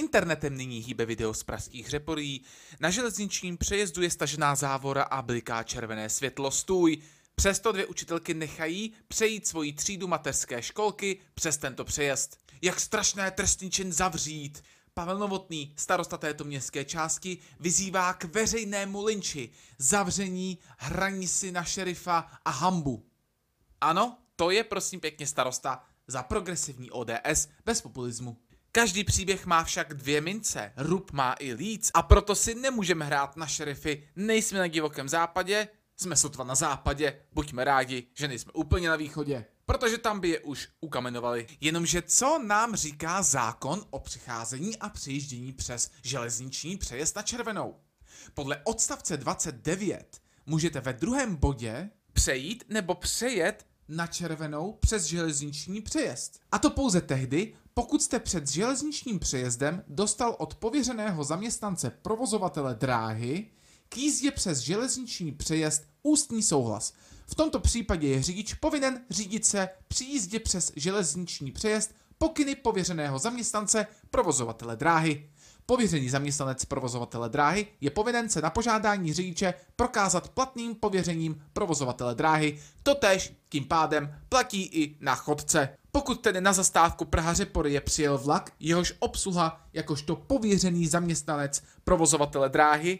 Internetem nyní hýbe video z pražských řeporí. Na železničním přejezdu je stažená závora a bliká červené světlo stůj. Přesto dvě učitelky nechají přejít svoji třídu mateřské školky přes tento přejezd. Jak strašné trestný čin zavřít. Pavel Novotný, starosta této městské části, vyzývá k veřejnému linči, zavření, hraní si na šerifa a hambu. Ano, to je prosím pěkně starosta za progresivní ODS bez populismu. Každý příběh má však dvě mince, rub má i líc a proto si nemůžeme hrát na šerify, nejsme na divokém západě, jsme sotva na západě, buďme rádi, že nejsme úplně na východě, protože tam by je už ukamenovali. Jenomže co nám říká zákon o přicházení a přijíždění přes železniční přejezd na červenou? Podle odstavce 29 můžete ve druhém bodě přejít nebo přejet na červenou přes železniční přejezd. A to pouze tehdy, pokud jste před železničním přejezdem dostal od pověřeného zaměstnance provozovatele dráhy k jízdě přes železniční přejezd ústní souhlas. V tomto případě je řidič povinen řídit se při jízdě přes železniční přejezd pokyny pověřeného zaměstnance provozovatele dráhy. Pověřený zaměstnanec provozovatele dráhy je povinen se na požádání řidiče prokázat platným pověřením provozovatele dráhy. Totež tím pádem platí i na chodce. Pokud tedy na zastávku Praha Řepory přijel vlak, jehož obsluha jakožto pověřený zaměstnanec provozovatele dráhy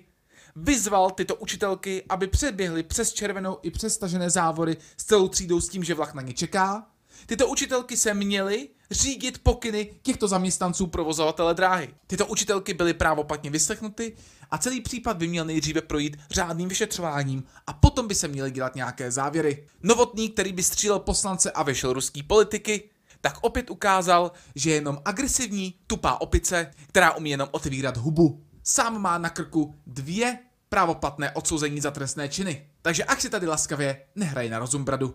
vyzval tyto učitelky, aby předběhly přes červenou i přes stažené závory s celou třídou s tím, že vlak na ně čeká. Tyto učitelky se měly řídit pokyny těchto zaměstnanců provozovatele dráhy. Tyto učitelky byly právoplatně vyslechnuty a celý případ by měl nejdříve projít řádným vyšetřováním a potom by se měly dělat nějaké závěry. Novotný, který by střílel poslance a vešel ruský politiky, tak opět ukázal, že je jenom agresivní, tupá opice, která umí jenom otvírat hubu. Sám má na krku dvě právoplatné odsouzení za trestné činy. Takže ať si tady laskavě nehrají na rozum bradu.